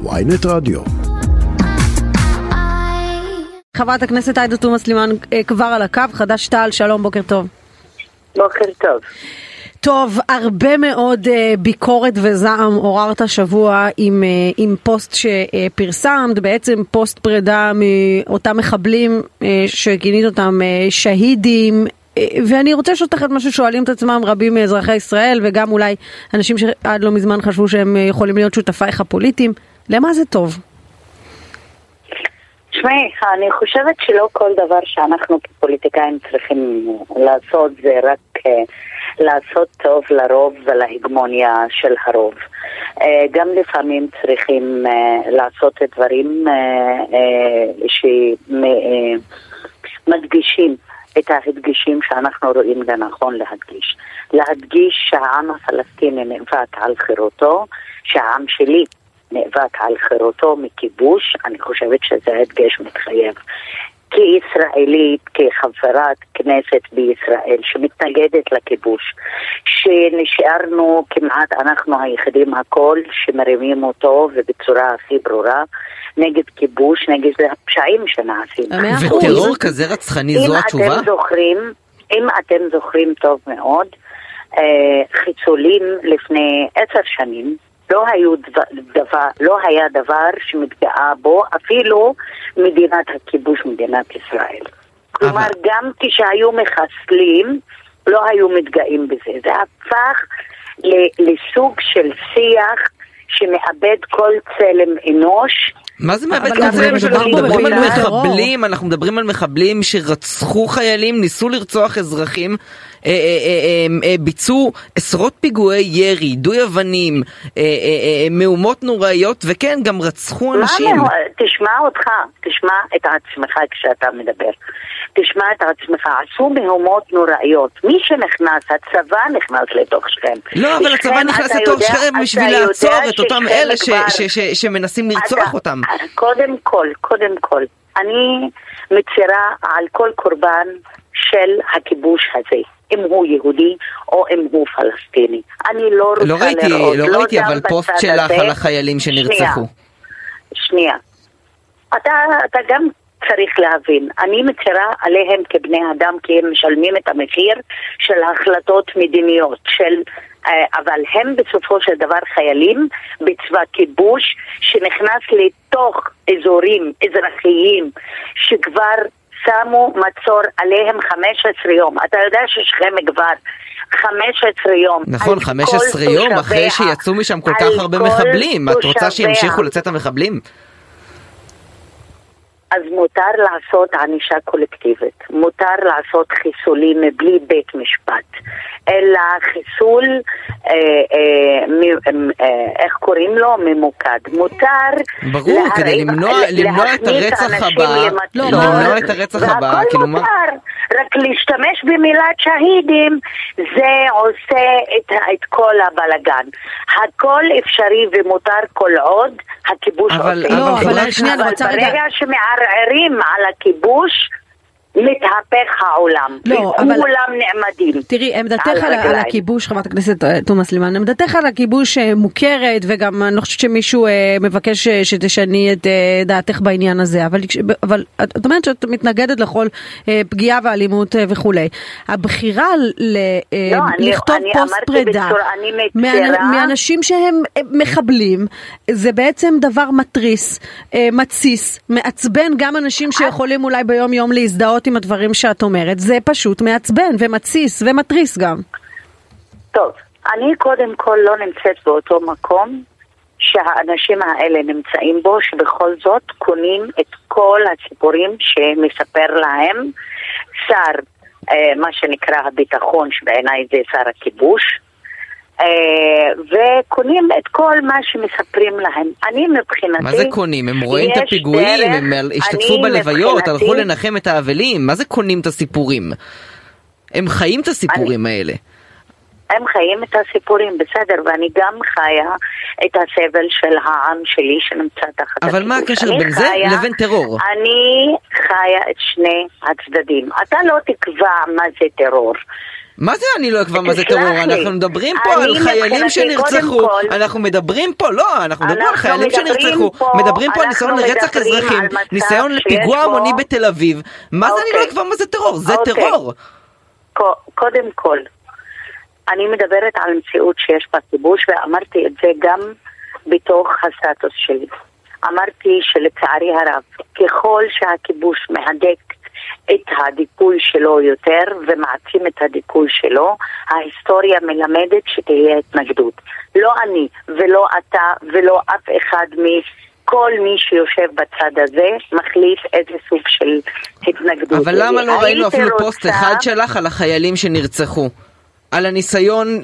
ויינט רדיו. חברת הכנסת עאידה תומא סלימאן אה, כבר על הקו, חד"ש תע"ל, שלום, בוקר טוב. בוקר טוב. טוב, הרבה מאוד אה, ביקורת וזעם עוררת השבוע עם, אה, עם פוסט שפרסמת, בעצם פוסט פרידה מאותם מחבלים אה, שכינית אותם אה, שהידים. אה, ואני רוצה לשאול אותך את מה ששואלים את עצמם רבים מאזרחי ישראל וגם אולי אנשים שעד לא מזמן חשבו שהם יכולים להיות שותפייך הפוליטיים. למה זה טוב? תשמעי, אני חושבת שלא כל דבר שאנחנו כפוליטיקאים צריכים לעשות זה רק uh, לעשות טוב לרוב ולהגמוניה של הרוב. Uh, גם לפעמים צריכים uh, לעשות דברים uh, uh, שמדגישים את ההדגישים שאנחנו רואים לנכון להדגיש. להדגיש שהעם הפלסטיני נאבק על חירותו, שהעם שלי נאבק על חירותו מכיבוש, אני חושבת שזה הדגש מתחייב. כישראלית, כחברת כנסת בישראל שמתנגדת לכיבוש, שנשארנו כמעט אנחנו היחידים הכל שמרימים אותו ובצורה הכי ברורה נגד כיבוש, נגד הפשעים שנעשים. וטרור כזה רצחני זו התשובה? אם אתם זוכרים, אם אתם זוכרים טוב מאוד, חיצולים לפני עשר שנים לא, היו דבר, לא היה דבר שמתגאה בו אפילו מדינת הכיבוש, מדינת ישראל. כלומר, אבל... גם כשהיו מחסלים, לא היו מתגאים בזה. זה הפך לסוג של שיח שמאבד כל צלם אנוש. מה זה מאבד כל צלם? אנחנו מדברים על מחבלים, אנחנו מדברים על מחבלים שרצחו חיילים, ניסו לרצוח אזרחים. אה, אה, אה, ביצעו עשרות פיגועי ירי, יידוי אבנים, מהומות נוראיות, וכן, גם רצחו אנשים. תשמע אותך, תשמע את עצמך כשאתה מדבר. תשמע את עצמך, עשו מהומות נוראיות. מי שנכנס, הצבא נכנס לתוך שכם. לא, אבל הצבא נכנס לתוך שכם בשביל לעצור את אותם אלה שמנסים לרצוח אותם. קודם כל, קודם כל, אני מצרה על כל קורבן של הכיבוש הזה. אם הוא יהודי או אם הוא פלסטיני. אני לא רוצה לא ראיתי, לראות, לא, לא ראיתי אבל פוסט שלך על החיילים שנרצחו. שנייה, שנייה. אתה, אתה גם צריך להבין, אני מצרה עליהם כבני אדם כי הם משלמים את המחיר של החלטות מדיניות, של, אבל הם בסופו של דבר חיילים בצבא כיבוש שנכנס לתוך אזורים אזרחיים שכבר שמו מצור עליהם 15 יום. אתה יודע ששכם כבר 15 יום. נכון, 15 יום אחרי שיצאו משם כל כך הרבה מחבלים. את רוצה שימשיכו לצאת המחבלים? אז מותר לעשות ענישה קולקטיבית, מותר לעשות חיסולים מבלי בית משפט, אלא חיסול, אה, אה, אה, איך קוראים לו? ממוקד. מותר ברור, כדי למנוע, למנוע את הרצח הבא, לא, למנוע את הרצח הבא, כאילו מה? רק להשתמש במילת שהידים זה עושה את, את כל הבלגן. הכל אפשרי ומותר כל עוד הכיבוש אבל, עושה. לא, אבל שנייה, אני רוצה רגע... ברגע שמערערים על הכיבוש, מתהפך העולם, לא, אבל... כולם נעמדים. תראי, עמדתך על, על הכיבוש, חברת הכנסת אה, תומא סלימאן, עמדתך על הכיבוש אה, מוכרת, וגם אני לא חושבת שמישהו אה, מבקש שתשני את דעתך בעניין הזה, אבל, אבל את אומרת שאת מתנגדת לכל פגיעה ואלימות וכולי. הבחירה ל, לא, לכתוב אני, פוסט אני פרידה מצרה... מאנשים שהם מחבלים, זה בעצם דבר מתריס, מתסיס, מעצבן גם אנשים שיכולים אולי ביום יום להזדהות. עם הדברים שאת אומרת, זה פשוט מעצבן ומתסיס ומתריס גם. טוב, אני קודם כל לא נמצאת באותו מקום שהאנשים האלה נמצאים בו, שבכל זאת קונים את כל הסיפורים שמספר להם שר, אה, מה שנקרא הביטחון, שבעיניי זה שר הכיבוש, וקונים את כל מה שמספרים להם. אני מבחינתי... מה זה קונים? הם רואים את הפיגועים, דרך, הם השתתפו בלוויות, מבחינתי... הלכו לנחם את האבלים, מה זה קונים את הסיפורים? הם חיים את הסיפורים אני... האלה. הם חיים את הסיפורים, בסדר, ואני גם חיה את הסבל של העם שלי שנמצא תחת אבל מה הקשר בין זה לבין טרור? אני חיה את שני הצדדים. אתה לא תקבע מה זה טרור. מה זה אני לא אקבע מה זה טרור? אנחנו מדברים פה על חיילים שנרצחו, אנחנו מדברים פה, לא, אנחנו מדברים על חיילים שנרצחו, מדברים פה על ניסיון לרצח אזרחים, ניסיון לפיגוע המוני בתל אביב, מה זה אני לא אקבע מה זה טרור? זה אוקיי. טרור. קודם כל, אני מדברת על מציאות שיש בה כיבוש ואמרתי את זה גם בתוך הסטטוס שלי. אמרתי שלצערי הרב, ככל שהכיבוש מהדק את הדיכוי שלו יותר ומעצים את הדיכוי שלו, ההיסטוריה מלמדת שתהיה התנגדות. לא אני ולא אתה ולא אף אחד מכל מי שיושב בצד הזה מחליט איזה סוג של התנגדות. אבל למה לא ראינו אפילו רוצה... פוסט אחד שלך על החיילים שנרצחו? על הניסיון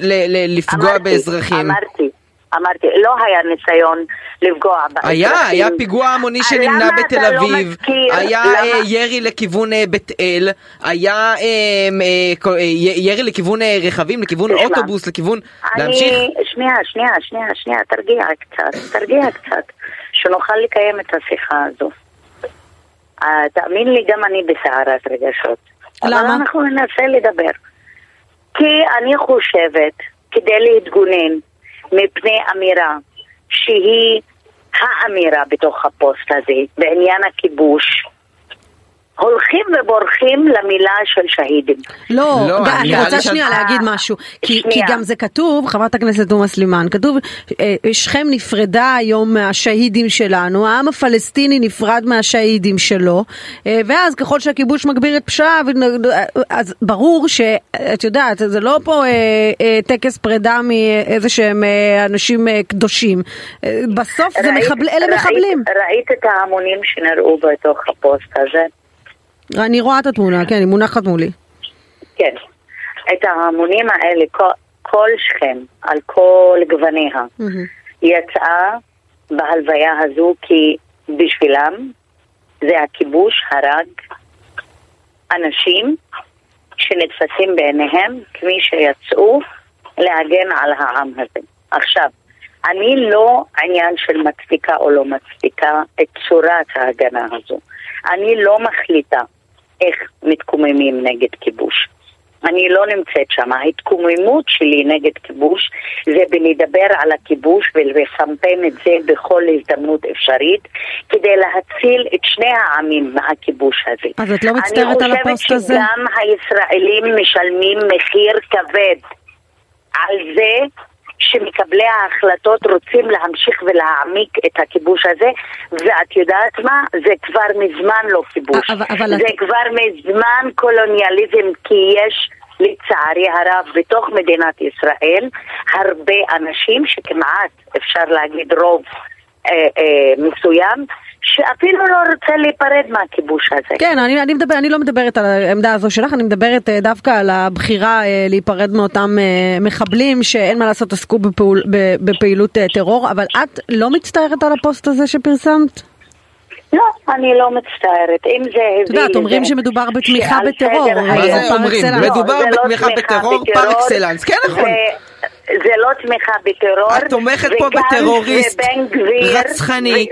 לפגוע אמרתי, באזרחים. אמרתי, אמרתי, לא היה ניסיון לפגוע באזרחים. היה, היה פיגוע המוני שנמנע בתל לא אביב, לא היה למה? אה, ירי לכיוון אה, בית אל, היה אה, ירי לכיוון רכבים, לכיוון תשמע, אוטובוס, לכיוון... אני, להמשיך? שנייה, שנייה, שנייה, שנייה, תרגיע קצת, תרגיע קצת, שנוכל לקיים את השיחה הזו. תאמין לי, גם אני בסערת רגשות. למה? אבל אנחנו ננסה לדבר. כי אני חושבת, כדי להתגונן מפני אמירה שהיא האמירה בתוך הפוסט הזה בעניין הכיבוש, הולכים ובורחים למילה של שהידים. לא, לא אני רוצה שנייה להגיד משהו, כי, כי גם זה כתוב, חברת הכנסת תומא סלימאן, כתוב, אה, שכם נפרדה היום מהשהידים שלנו, העם הפלסטיני נפרד מהשהידים שלו, אה, ואז ככל שהכיבוש מגביר את פשעיו, אז ברור שאת יודעת, זה לא פה אה, טקס פרידה מאיזה שהם אנשים קדושים, בסוף זה מחבל, אלה מחבלים. ראית את ההמונים שנראו בתוך הפוסט הזה? אני רואה את התמונה, כן, היא מונחת מולי. כן. את ההמונים האלה, כל, כל שכם, על כל גווניה, mm-hmm. יצאה בהלוויה הזו כי בשבילם זה הכיבוש הרג אנשים שנתפסים בעיניהם כמי שיצאו להגן על העם הזה. עכשיו, אני לא עניין של מצדיקה או לא מצדיקה את צורת ההגנה הזו. אני לא מחליטה איך מתקוממים נגד כיבוש. אני לא נמצאת שם. ההתקוממות שלי נגד כיבוש זה בלדבר על הכיבוש ולפמפם את זה בכל הזדמנות אפשרית כדי להציל את שני העמים מהכיבוש הזה. אז את לא מצטערת על הפוסט הזה? אני חושבת שגם הישראלים משלמים מחיר כבד על זה שמקבלי ההחלטות רוצים להמשיך ולהעמיק את הכיבוש הזה, ואת יודעת מה? זה כבר מזמן לא כיבוש. אבל, אבל זה. כבר מזמן קולוניאליזם, כי יש... לצערי הרב, בתוך מדינת ישראל, הרבה אנשים שכמעט, אפשר להגיד רוב אה, אה, מסוים, שאפילו לא רוצה להיפרד מהכיבוש הזה. כן, אני, אני, מדבר, אני לא מדברת על העמדה הזו שלך, אני מדברת אה, דווקא על הבחירה אה, להיפרד מאותם אה, מחבלים שאין מה לעשות, עסקו בפעול, בפעילות טרור, אבל את לא מצטערת על הפוסט הזה שפרסמת? לא, אני לא מצטערת. אם זה הביא את יודעת, אומרים שמדובר בתמיכה בטרור. מה זה אומרים? מדובר לא, בתמיכה בטרור פר אקסלנס. כן, נכון. זה לא תמיכה בטרור. את תומכת פה בטרוריסט רצחני,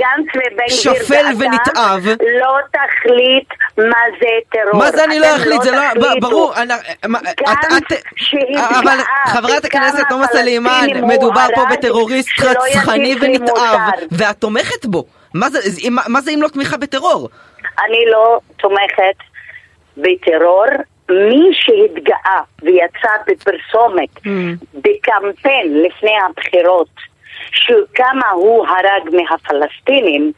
שפל ונתעב. לא תחליט מה זה טרור. מה זה אני לא אחליט? זה לא, ברור. אבל חברת הכנסת תומא סלימאן, מדובר פה בטרוריסט רצחני ונתעב, ואת תומכת בו. מה זה, מה זה אם לא תמיכה בטרור? אני לא תומכת בטרור. מי שהתגאה ויצא בפרסומת, mm. בקמפיין לפני הבחירות, שכמה הוא הרג מהפלסטינים.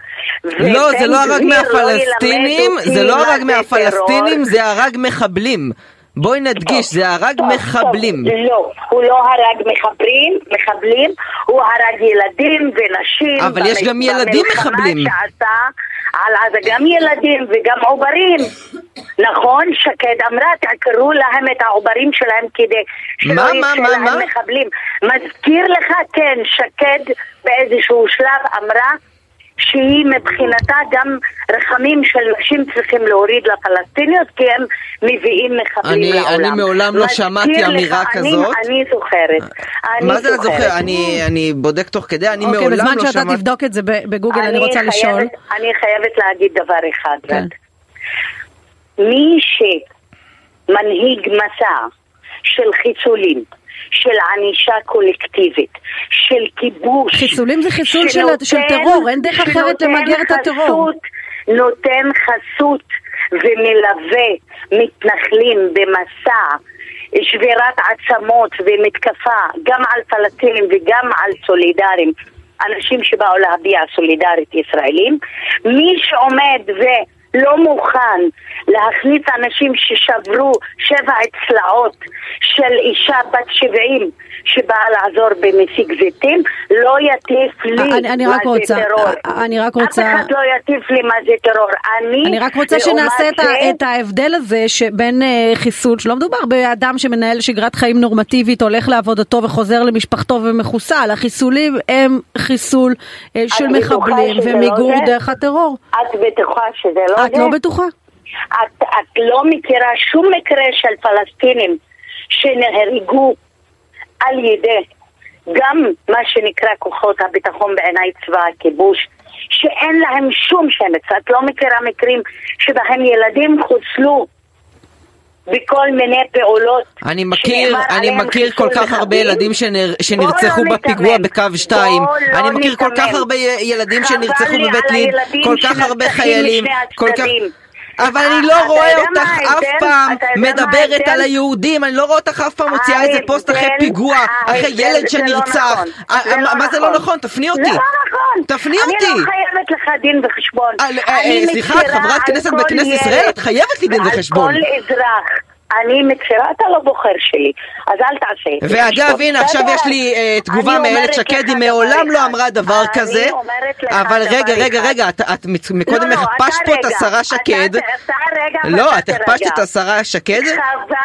לא, זה לא הרג לא מהפלסטינים, זה לא הרג מהפלסטינים, זה הרג מחבלים. בואי נדגיש, זה הרג מחבלים. לא, הוא לא הרג מחבלים, מחבלים, הוא הרג ילדים ונשים. אבל יש גם ילדים מחבלים. על עזה, גם ילדים וגם עוברים. נכון, שקד אמרה, תעקרו להם את העוברים שלהם כדי שלא יצא להם מחבלים. מזכיר לך, כן, שקד באיזשהו שלב אמרה שהיא מבחינתה גם רחמים של נשים צריכים להוריד לפלסטיניות כי הם מביאים מחבלים אני, לעולם. אני מעולם לא שמעתי אמירה לך, כזאת. אני, אני זוכרת. אני מה זה זוכר? אני, אני בודק תוך כדי, אני אוקיי, מעולם לא שמעתי. אוקיי, בזמן שאתה תבדוק את זה בגוגל אני, אני רוצה חייבת, לשאול. אני חייבת להגיד דבר אחד. כן. מי שמנהיג מסע של חיסולים. של ענישה קולקטיבית, של כיבוש. חיסולים זה חיסול שנותן, של, של טרור, אין דרך אחרת למגר את הטרור. נותן חסות ומלווה מתנחלים במסע שבירת עצמות ומתקפה גם על פלסטינים וגם על סולידרים, אנשים שבאו להביע סולידרית ישראלים. מי שעומד ו... לא מוכן להכניס אנשים ששברו שבע צלעות של אישה בת 70 שבאה לעזור במסיק זיתים, לא יטיף לי אני, אני מה זה רוצה, טרור. אני רק רוצה... אף אחד לא יטיף לי מה זה טרור. אני, אני רק רוצה שנעשה את, זה... את ההבדל הזה שבין uh, חיסול, שלא מדובר באדם שמנהל שגרת חיים נורמטיבית, הולך לעבודתו וחוזר למשפחתו ומחוסל. החיסולים הם חיסול uh, של מחבלים ומיגור לא דרך הטרור. את בטוחה שזה לא את לא בטוחה? את, את לא מכירה שום מקרה של פלסטינים שנהרגו על ידי גם מה שנקרא כוחות הביטחון בעיניי צבא הכיבוש, שאין להם שום שמץ. את לא מכירה מקרים שבהם ילדים חוסלו בכל מיני פעולות. אני מכיר, אני מכיר כל כך הרבה ילדים שנר, שנרצחו לא בפיגוע בקו 2. לא אני מכיר כל כך הרבה ילדים שנרצחו בבית ליד, כל כך הרבה חיילים, כל כך... אבל אני לא רואה אותך אף פעם מדברת על היהודים, אני לא רואה אותך אף פעם מוציאה איזה פוסט אחרי פיגוע, אחרי ילד לא שנרצח. נכון. לא מה זה לא נכון? נכון? תפני אותי. לא נכון. תפני אותי. אני לא חייבת לך דין וחשבון. סליחה, את חברת כנסת בכנסת ישראל, את חייבת לי דין וחשבון. על כל אזרח. אני מכירה, אתה לא בוחר שלי, אז אל תעשה את זה. ואגב, הנה, עכשיו יש לי uh, תגובה מאיילת שקד, היא מעולם לא אמרה דבר כזה. אני אומרת לך אבל רגע, רגע, רגע, את, את מקודם לא, לא הכפשת פה את השרה שקד. לא, את הכפשת את השרה שקד?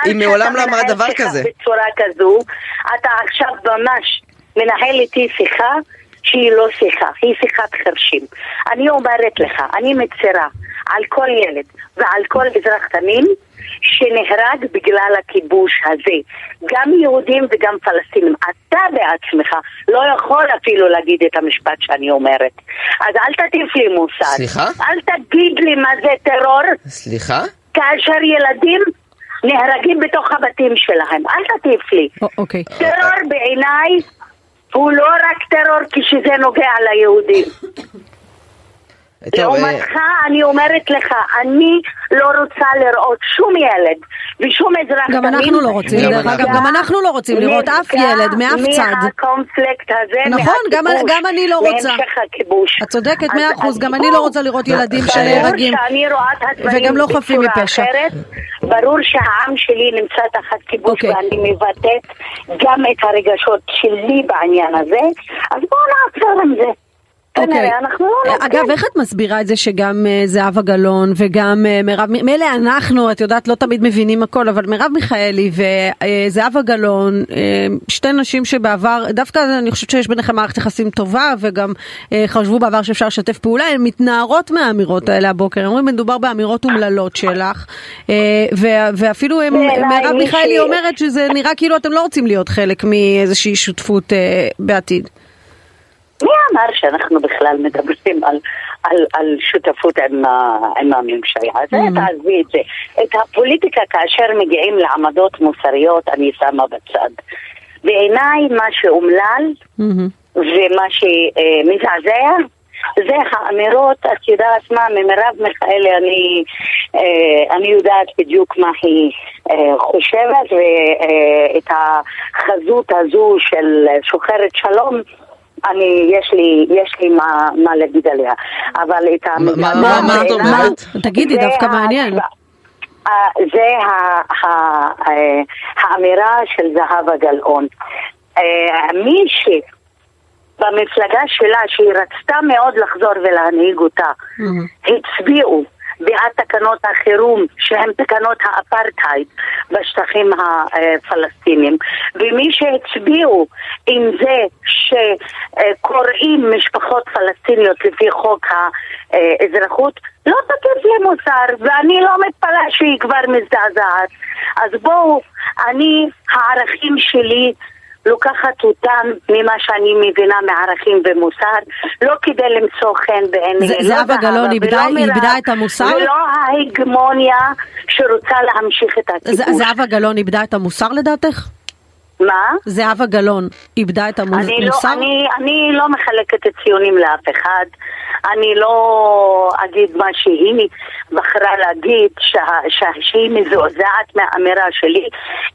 היא מעולם לא אמרה דבר כזה. בצורה כזו, אתה עכשיו ממש מנהל איתי שיחה שהיא לא שיחה, היא שיחת חרשים. אני אומרת לך, אני מצרה על כל ילד ועל כל אזרח תמים שנהרג בגלל הכיבוש הזה. גם יהודים וגם פלסטינים. אתה בעצמך לא יכול אפילו להגיד את המשפט שאני אומרת. אז אל תטיף לי מוסר. סליחה? אל תגיד לי מה זה טרור. סליחה? כאשר ילדים נהרגים בתוך הבתים שלהם. אל תטיף לי. אוקיי. טרור בעיניי הוא לא רק טרור כשזה נוגע ליהודים. לעומתך אני אומרת לך, אני לא רוצה לראות שום ילד ושום אזרח גם אנחנו לא רוצים, דרך אגב, גם אנחנו לא רוצים לראות אף ילד מאף צד. מהקונפליקט הזה, נכון, גם אני לא רוצה. להמשך הכיבוש. את צודקת מאה אחוז, גם אני לא רוצה לראות ילדים שנהרגים, וגם לא חפים מפשע. ברור שהעם שלי נמצא תחת כיבוש אוקיי. ואני מבטאת גם את הרגשות שלי בעניין הזה, אז בואו נעצור עם זה. אוקיי. לא אגב, איך את מסבירה את זה שגם uh, זהבה גלאון וגם uh, מרב, מילא אנחנו, את יודעת, לא תמיד מבינים הכל, אבל מרב מיכאלי וזהבה uh, גלאון, שתי נשים שבעבר, דווקא אני חושבת שיש ביניכם מערכת יחסים טובה, וגם חשבו בעבר שאפשר לשתף פעולה, הן מתנערות מהאמירות האלה הבוקר, הן אומרים, מדובר באמירות אומללות שלך, ואפילו הם, מרב מיכאלי אומרת שזה נראה כאילו אתם לא רוצים להיות חלק מאיזושהי שותפות בעתיד. מי אמר שאנחנו בכלל מדברים על, על, על שותפות עם, עם הממשלה? זה mm-hmm. תעזבי את זה. את הפוליטיקה כאשר מגיעים לעמדות מוסריות אני שמה בצד. בעיניי מה שאומלל mm-hmm. ומה שמזעזע זה האמירות, את יודעת מה, ממרב מיכאלי אני, אה, אני יודעת בדיוק מה היא אה, חושבת ואת החזות הזו של שוחרת שלום אני, יש לי, יש לי מה, מה להגיד עליה. אבל את המגמה... מה, מה את אומרת? תגידי, דווקא מעניין. זה אה, האמירה של זהבה גלאון. אה, מי שבמפלגה שלה, שהיא רצתה מאוד לחזור ולהנהיג אותה, הצביעו בעד תקנות החירום שהן תקנות האפרטהייד בשטחים הפלסטינים. ומי שהצביעו עם זה שקוראים משפחות פלסטיניות לפי חוק האזרחות לא תקף לי מוסר ואני לא מתפלאה שהיא כבר מזדעזעת. אז בואו, אני, הערכים שלי לוקחת אותם ממה שאני מבינה מערכים ומוסר, לא כדי למצוא חן בעיני, זה, לא זהבה גלאון איבדה, את המוסר? ולא ההגמוניה שרוצה להמשיך את הכיבוש. זהבה גלאון איבדה את המוסר לדעתך? מה? זהבה גלאון איבדה את המוסר? אני לא, אני, אני לא מחלקת ציונים לאף אחד. אני לא אגיד מה שהיא בחרה להגיד, שה, שה, שהיא מזועזעת מהאמירה שלי.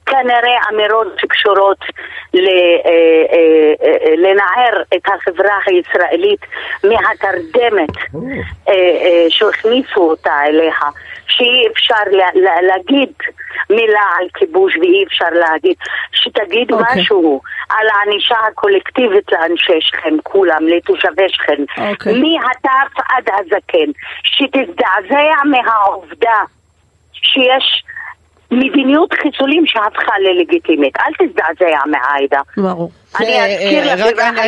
כנראה אמירות שקשורות ל, אה, אה, אה, לנער את החברה הישראלית מהתרדמת שהכניסו אותה אליה. שאי אפשר לה, לה, להגיד מילה על כיבוש ואי אפשר להגיד, שתגיד okay. אוקיי. משהו על הענישה הקולקטיבית לאנשי שכם, כולם, לתושבי שכם, okay. אוקיי. מהטף עד הזקן, שתזדעזע מהעובדה שיש מדיניות חיסולים שהפכה ללגיטימית. אל תזדעזע מהעאידה. ברור. אני אזכיר לך...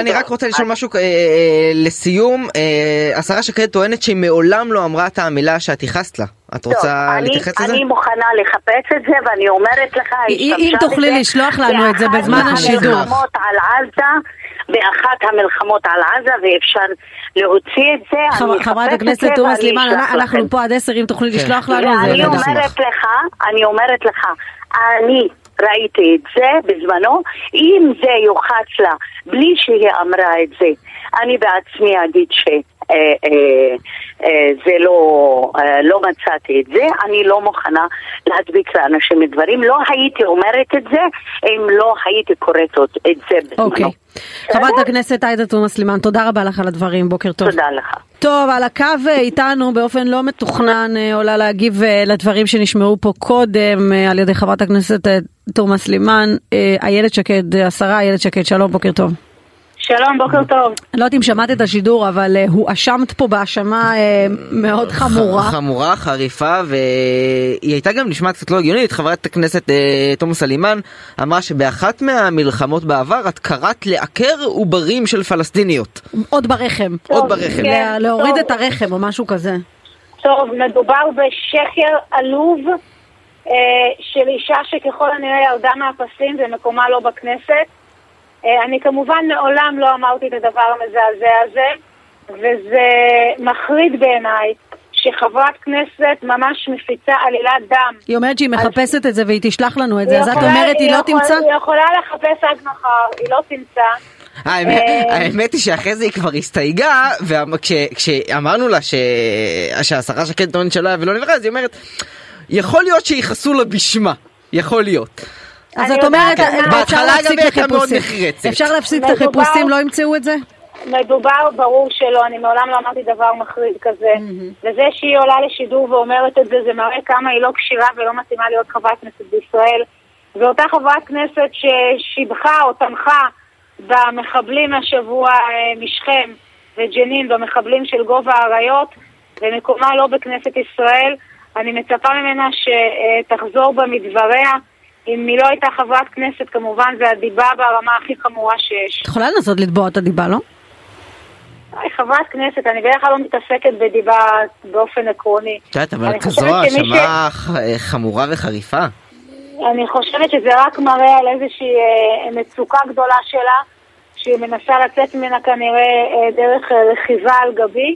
אני רק רוצה לשאול, משהו אה, אה, לסיום. אה, השרה שקד טוענת שהיא מעולם לא אמרה את המילה שאת ייחסת לה. את רוצה להתייחס לזה? אני מוכנה לחפש את זה ואני אומרת לך, אם תוכלי לשלוח לנו את זה בזמן השידור. באחת המלחמות על עזה, באחת המלחמות על עזה ואפשר להוציא את זה. חברת הכנסת תומא סלימאן, אנחנו פה עד עשר, אם תוכלי כן. לשלוח לנו, זה אני אומרת לך, אני אומרת לך, אני ראיתי את זה בזמנו, אם זה יוחץ לה בלי שהיא אמרה את זה, אני בעצמי אגיד ש... אה, אה, אה, זה לא, לא מצאתי את זה, אני לא מוכנה להדביק לאנשים דברים. לא הייתי אומרת את זה אם לא הייתי קוראת את זה בזמנו. אוקיי. חברת הכנסת עאידה תומא סלימאן, תודה רבה לך על הדברים, בוקר טוב. תודה לך. טוב, על הקו איתנו באופן לא מתוכנן עולה להגיב לדברים שנשמעו פה קודם על ידי חברת הכנסת תומא סלימאן, איילת שקד, השרה איילת שקד, שלום, בוקר טוב. שלום, בוקר טוב. לא יודעת אם שמעת את השידור, אבל אה, הואשמת פה בהאשמה אה, מאוד חמורה. חמורה, חריפה, והיא הייתה גם נשמעת קצת לא הגיונית. חברת הכנסת אה, תומא סלימאן אמרה שבאחת מהמלחמות בעבר את קראת לעקר עוברים של פלסטיניות. עוד ברחם. טוב, עוד ברחם. כן, להוריד טוב. את הרחם או משהו כזה. טוב, מדובר בשקר עלוב. של אישה שככל הנראה ירדה מהפסים ומקומה לא בכנסת. אה, אני כמובן מעולם לא אמרתי את הדבר המזעזע הזה, וזה מחריד בעיניי. שחברת כנסת ממש מפיצה עלילת דם. היא אומרת שהיא מחפשת את זה והיא תשלח לנו את זה, אז את אומרת היא לא תמצא? היא יכולה לחפש עד מחר, היא לא תמצא. אה, האמת היא שאחרי זה היא כבר הסתייגה, וכשאמרנו לה שהשרה שקד טוענת שלא היה ולא נברא, אז היא אומרת, יכול להיות שיכעסו לה בשמה, יכול להיות. אז את אומרת, אפשר להפסיק את החיפושים. אפשר להפסיק את החיפושים, לא ימצאו את זה? מדובר, ברור שלא, אני מעולם לא אמרתי דבר מחריד כזה. וזה שהיא עולה לשידור ואומרת את זה, זה מראה כמה היא לא כשירה ולא מתאימה להיות חברת כנסת בישראל. ואותה חברת כנסת ששיבחה או תמכה במחבלים השבוע אה, משכם וג'נין, במחבלים של גובה האריות, ומקומה לא בכנסת ישראל, אני מצפה ממנה שתחזור בה מדבריה. אם היא לא הייתה חברת כנסת, כמובן זה הדיבה ברמה הכי חמורה שיש. את יכולה לנסות לתבוע את הדיבה, לא? חברת כנסת, אני בדרך כלל לא מתעסקת בדיבה באופן עקרוני. את יודעת, אבל כזו האשמה חמורה וחריפה. אני חושבת שזה רק מראה על איזושהי אה, מצוקה גדולה שלה, שהיא מנסה לצאת ממנה כנראה אה, דרך אה, רכיבה על גבי.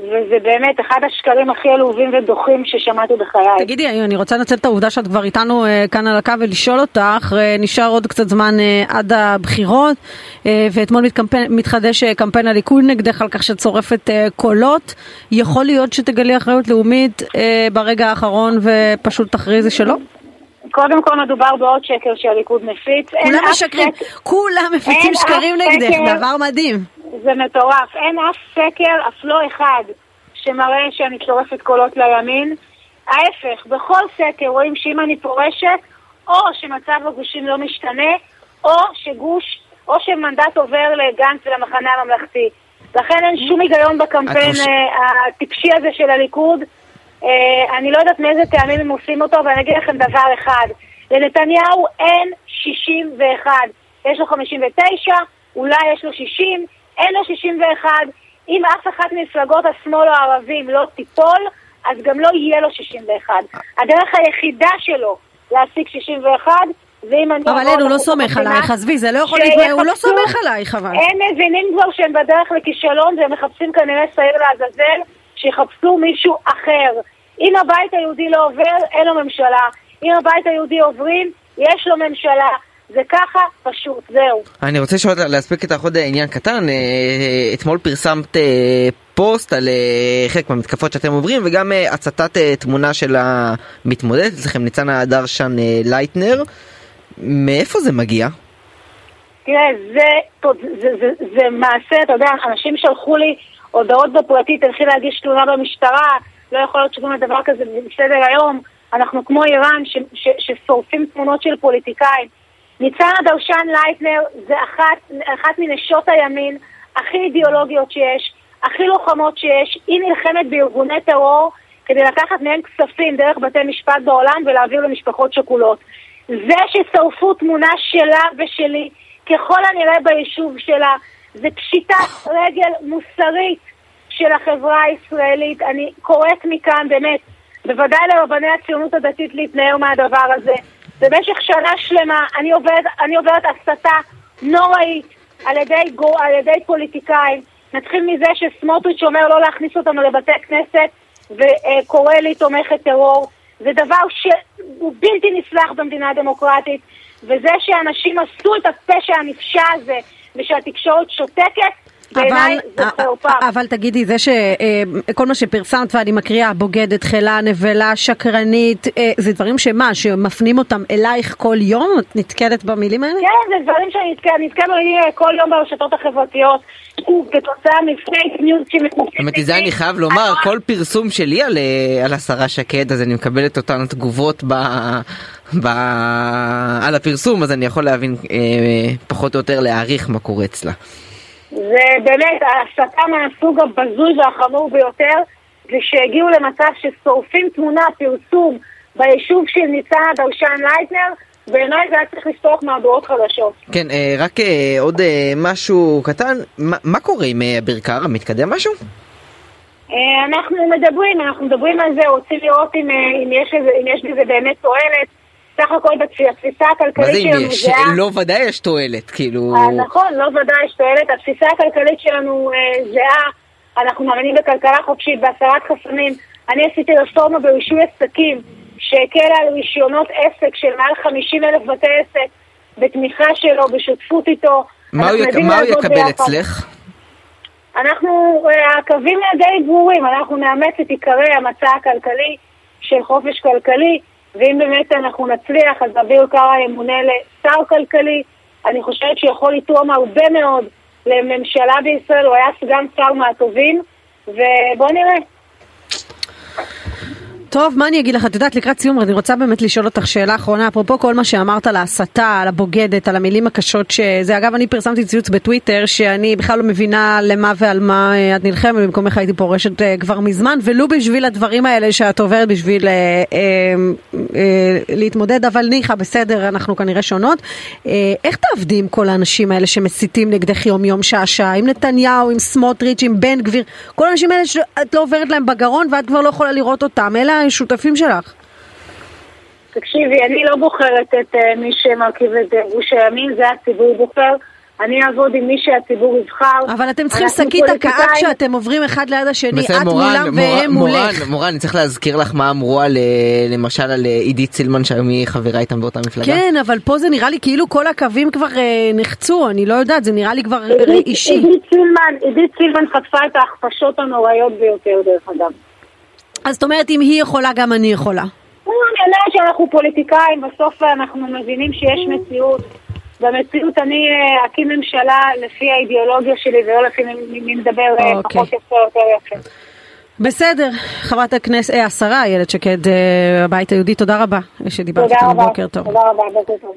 וזה באמת אחד השקרים הכי עלובים ודוחים ששמעתי בחיי. תגידי, אני רוצה לנצל את העובדה שאת כבר איתנו uh, כאן על הקו ולשאול אותך, uh, נשאר עוד קצת זמן uh, עד הבחירות, ואתמול מתקמפן, מתחדש קמפיין הליכוד נגדך על כך שצורפת קולות. יכול להיות שתגלי אחריות לאומית ברגע האחרון ופשוט תכריזי שלא? קודם כל מדובר בעוד שקר שהליכוד מפיץ. כולם משקרים, כולם מפיצים שקרים נגדך, דבר מדהים. זה מטורף. אין אף סקר, אף לא אחד, שמראה שאני צורפת קולות לימין. ההפך, בכל סקר רואים שאם אני פורשת, או שמצב הגושים לא משתנה, או שגוש, או שמנדט עובר לגנץ ולמחנה הממלכתי. לכן אין שום היגיון בקמפיין אה, הטיפשי הזה של הליכוד. אה, אני לא יודעת מאיזה טעמים הם עושים אותו, ואני אגיד לכם דבר אחד. לנתניהו אין 61. יש לו 59, אולי יש לו 60, אין לו 61. אם אף אחת ממפלגות השמאל או הערבים לא תיפול, אז גם לא יהיה לו 61. הדרך היחידה שלו להשיג 61 ואם אני... אבל אין, הוא לא סומך עלייך, עזבי, זה לא יכול להיות, הוא לא סומך עלייך אבל. הם מבינים כבר שהם בדרך לכישלון והם מחפשים כנראה שעיר לעזאזל, שיחפשו מישהו אחר. אם הבית היהודי לא עובר, אין לו ממשלה. אם הבית היהודי עוברים, יש לו ממשלה. זה ככה פשוט, זהו. אני רוצה לשאול, להספיק איתך עוד עניין קטן. אה, אתמול פרסמת אה, פוסט על אה, חלק מהמתקפות שאתם עוברים וגם הצתת תמונה של המתמודדת אצלכם ניצנה דרשן לייטנר. מאיפה זה מגיע? תראה, זה, זה, זה, זה מעשה, אתה יודע, אנשים שלחו לי הודעות בפרטי, תלכי להגיש תלונה במשטרה, לא יכול להיות שגם דבר כזה בסדר היום. אנחנו כמו איראן ששורפים תמונות של פוליטיקאים. ניצנה דרשן לייטנר זה אחת, אחת מנשות הימין הכי אידיאולוגיות שיש, הכי לוחמות שיש. היא נלחמת בארגוני טרור כדי לקחת מהם כספים דרך בתי משפט בעולם ולהעביר למשפחות שכולות. זה ששרפו תמונה שלה ושלי, ככל הנראה ביישוב שלה, זה פשיטת רגל מוסרית של החברה הישראלית. אני קוראת מכאן באמת, בוודאי לרבני הציונות הדתית להתנער מהדבר הזה. במשך שנה שלמה אני עוברת, אני עוברת הסתה נוראית על ידי, גו, על ידי פוליטיקאים. נתחיל מזה שסמוטריץ' אומר לא להכניס אותנו לבתי כנסת וקורא לי תומכת טרור. זה דבר שהוא בלתי נסלח במדינה דמוקרטית, וזה שאנשים עשו את הפשע הנפשע הזה ושהתקשורת שותקת, בעיניי זה חרפה. אבל תגידי, זה שכל מה שפרסמת ואני מקריאה, בוגדת, חילה, נבלה, שקרנית, אה, זה דברים שמה, שמפנים אותם אלייך כל יום? את נתקלת במילים האלה? כן, זה דברים שאני נתקלת במילים כל יום ברשתות החברתיות. כתוצאה מפייק ניוז שמתנגד. האמת היא, זה אני חייב לומר, כל פרסום שלי על, אה, על השרה שקד, אז אני מקבל את אותן תגובות ב, ב, על הפרסום, אז אני יכול להבין אה, פחות או יותר להעריך מה קורה אצלה. זה באמת ההסתה מהסוג הבזוי והחמור ביותר, זה שהגיעו למצב ששורפים תמונה, פרסום, ביישוב של ניצנה דרשן לייטנר, בעיניי זה היה צריך לפתוח מהדורות חדשות. כן, אה, רק אה, עוד אה, משהו קטן, מה קורה עם אביר קארה? מתקדם משהו? אנחנו מדברים, אנחנו מדברים על זה, רוצים לראות אם, אם, יש, אם יש בזה באמת תועלת. סך הכל בתפיסה הכלכלית שלנו זה... מה זה אם יש? לא ודאי יש תועלת, כאילו... נכון, לא ודאי יש תועלת. התפיסה הכלכלית שלנו זהה, אנחנו מאמינים בכלכלה חופשית, בהסרת חסמים. אני עשיתי רפורמה ברישוי עסקים. שהקל על רישיונות עסק של מעל 50 אלף בתי עסק בתמיכה שלו, בשותפות איתו. מה הוא, יק... מה הוא יקבל ביחד. אצלך? אנחנו, אה, הקווים די ברורים, אנחנו נאמץ את עיקרי המצע הכלכלי של חופש כלכלי, ואם באמת אנחנו נצליח, אז אביר קארה ימונה לשר כלכלי. אני חושבת שיכול לתרום הרבה מאוד לממשלה בישראל, הוא היה סגן שר מהטובים, ובואו נראה. טוב, מה אני אגיד לך? את יודעת, לקראת סיום, אני רוצה באמת לשאול אותך שאלה אחרונה, אפרופו כל מה שאמרת על ההסתה, על הבוגדת, על המילים הקשות שזה. אגב, אני פרסמתי ציוץ בטוויטר, שאני בכלל לא מבינה למה ועל מה אה, את נלחמת, במקומך הייתי פורשת אה, כבר מזמן, ולו בשביל הדברים האלה שאת עוברת בשביל אה, אה, אה, להתמודד, אבל ניחא, בסדר, אנחנו כנראה שונות. אה, איך תעבדי עם כל האנשים האלה שמסיתים נגדך יום-יום, שעה-שעה, עם נתניהו, עם סמוטריץ', עם בן גביר, כל האנשים האלה שאת לא עוברת להם בגרון ואת כבר לא יכולה לראות אותם, אלה השותפים שלך? תקשיבי, אני לא בוחרת את uh, מי שמרכיב את גוש הימין, זה הציבור בוחר. אני אעבוד עם מי שהציבור יבחר. אבל אתם צריכים שקית הקאה כשאתם עוברים אחד ליד השני, בסדר, את מורן, מולם מור, והם מולך. מורן, מורן, אני צריך להזכיר לך מה אמרו על, אה, למשל על אה, עידית סילמן שהיום היא חברה איתם באותה מפלגה. כן, אבל פה זה נראה לי כאילו כל הקווים כבר אה, נחצו, אני לא יודעת, זה נראה לי כבר עידית, אישי. עידית סילמן, עידית סילמן חטפה את ההכפשות הנוראיות ביותר דרך אגב. אז זאת אומרת, אם היא יכולה, גם אני יכולה. אני יודעת שאנחנו פוליטיקאים, בסוף אנחנו מבינים שיש מציאות. במציאות אני אה, אקים ממשלה לפי האידיאולוגיה שלי ולא לפי מי מדבר אה, אוקיי. פחות יפה או יותר יפה. בסדר, חברת הכנסת, אה, השרה איילת שקד, הבית היהודי, תודה רבה שדיברת איתנו, בוקר טוב. תודה רבה, בוקר טוב.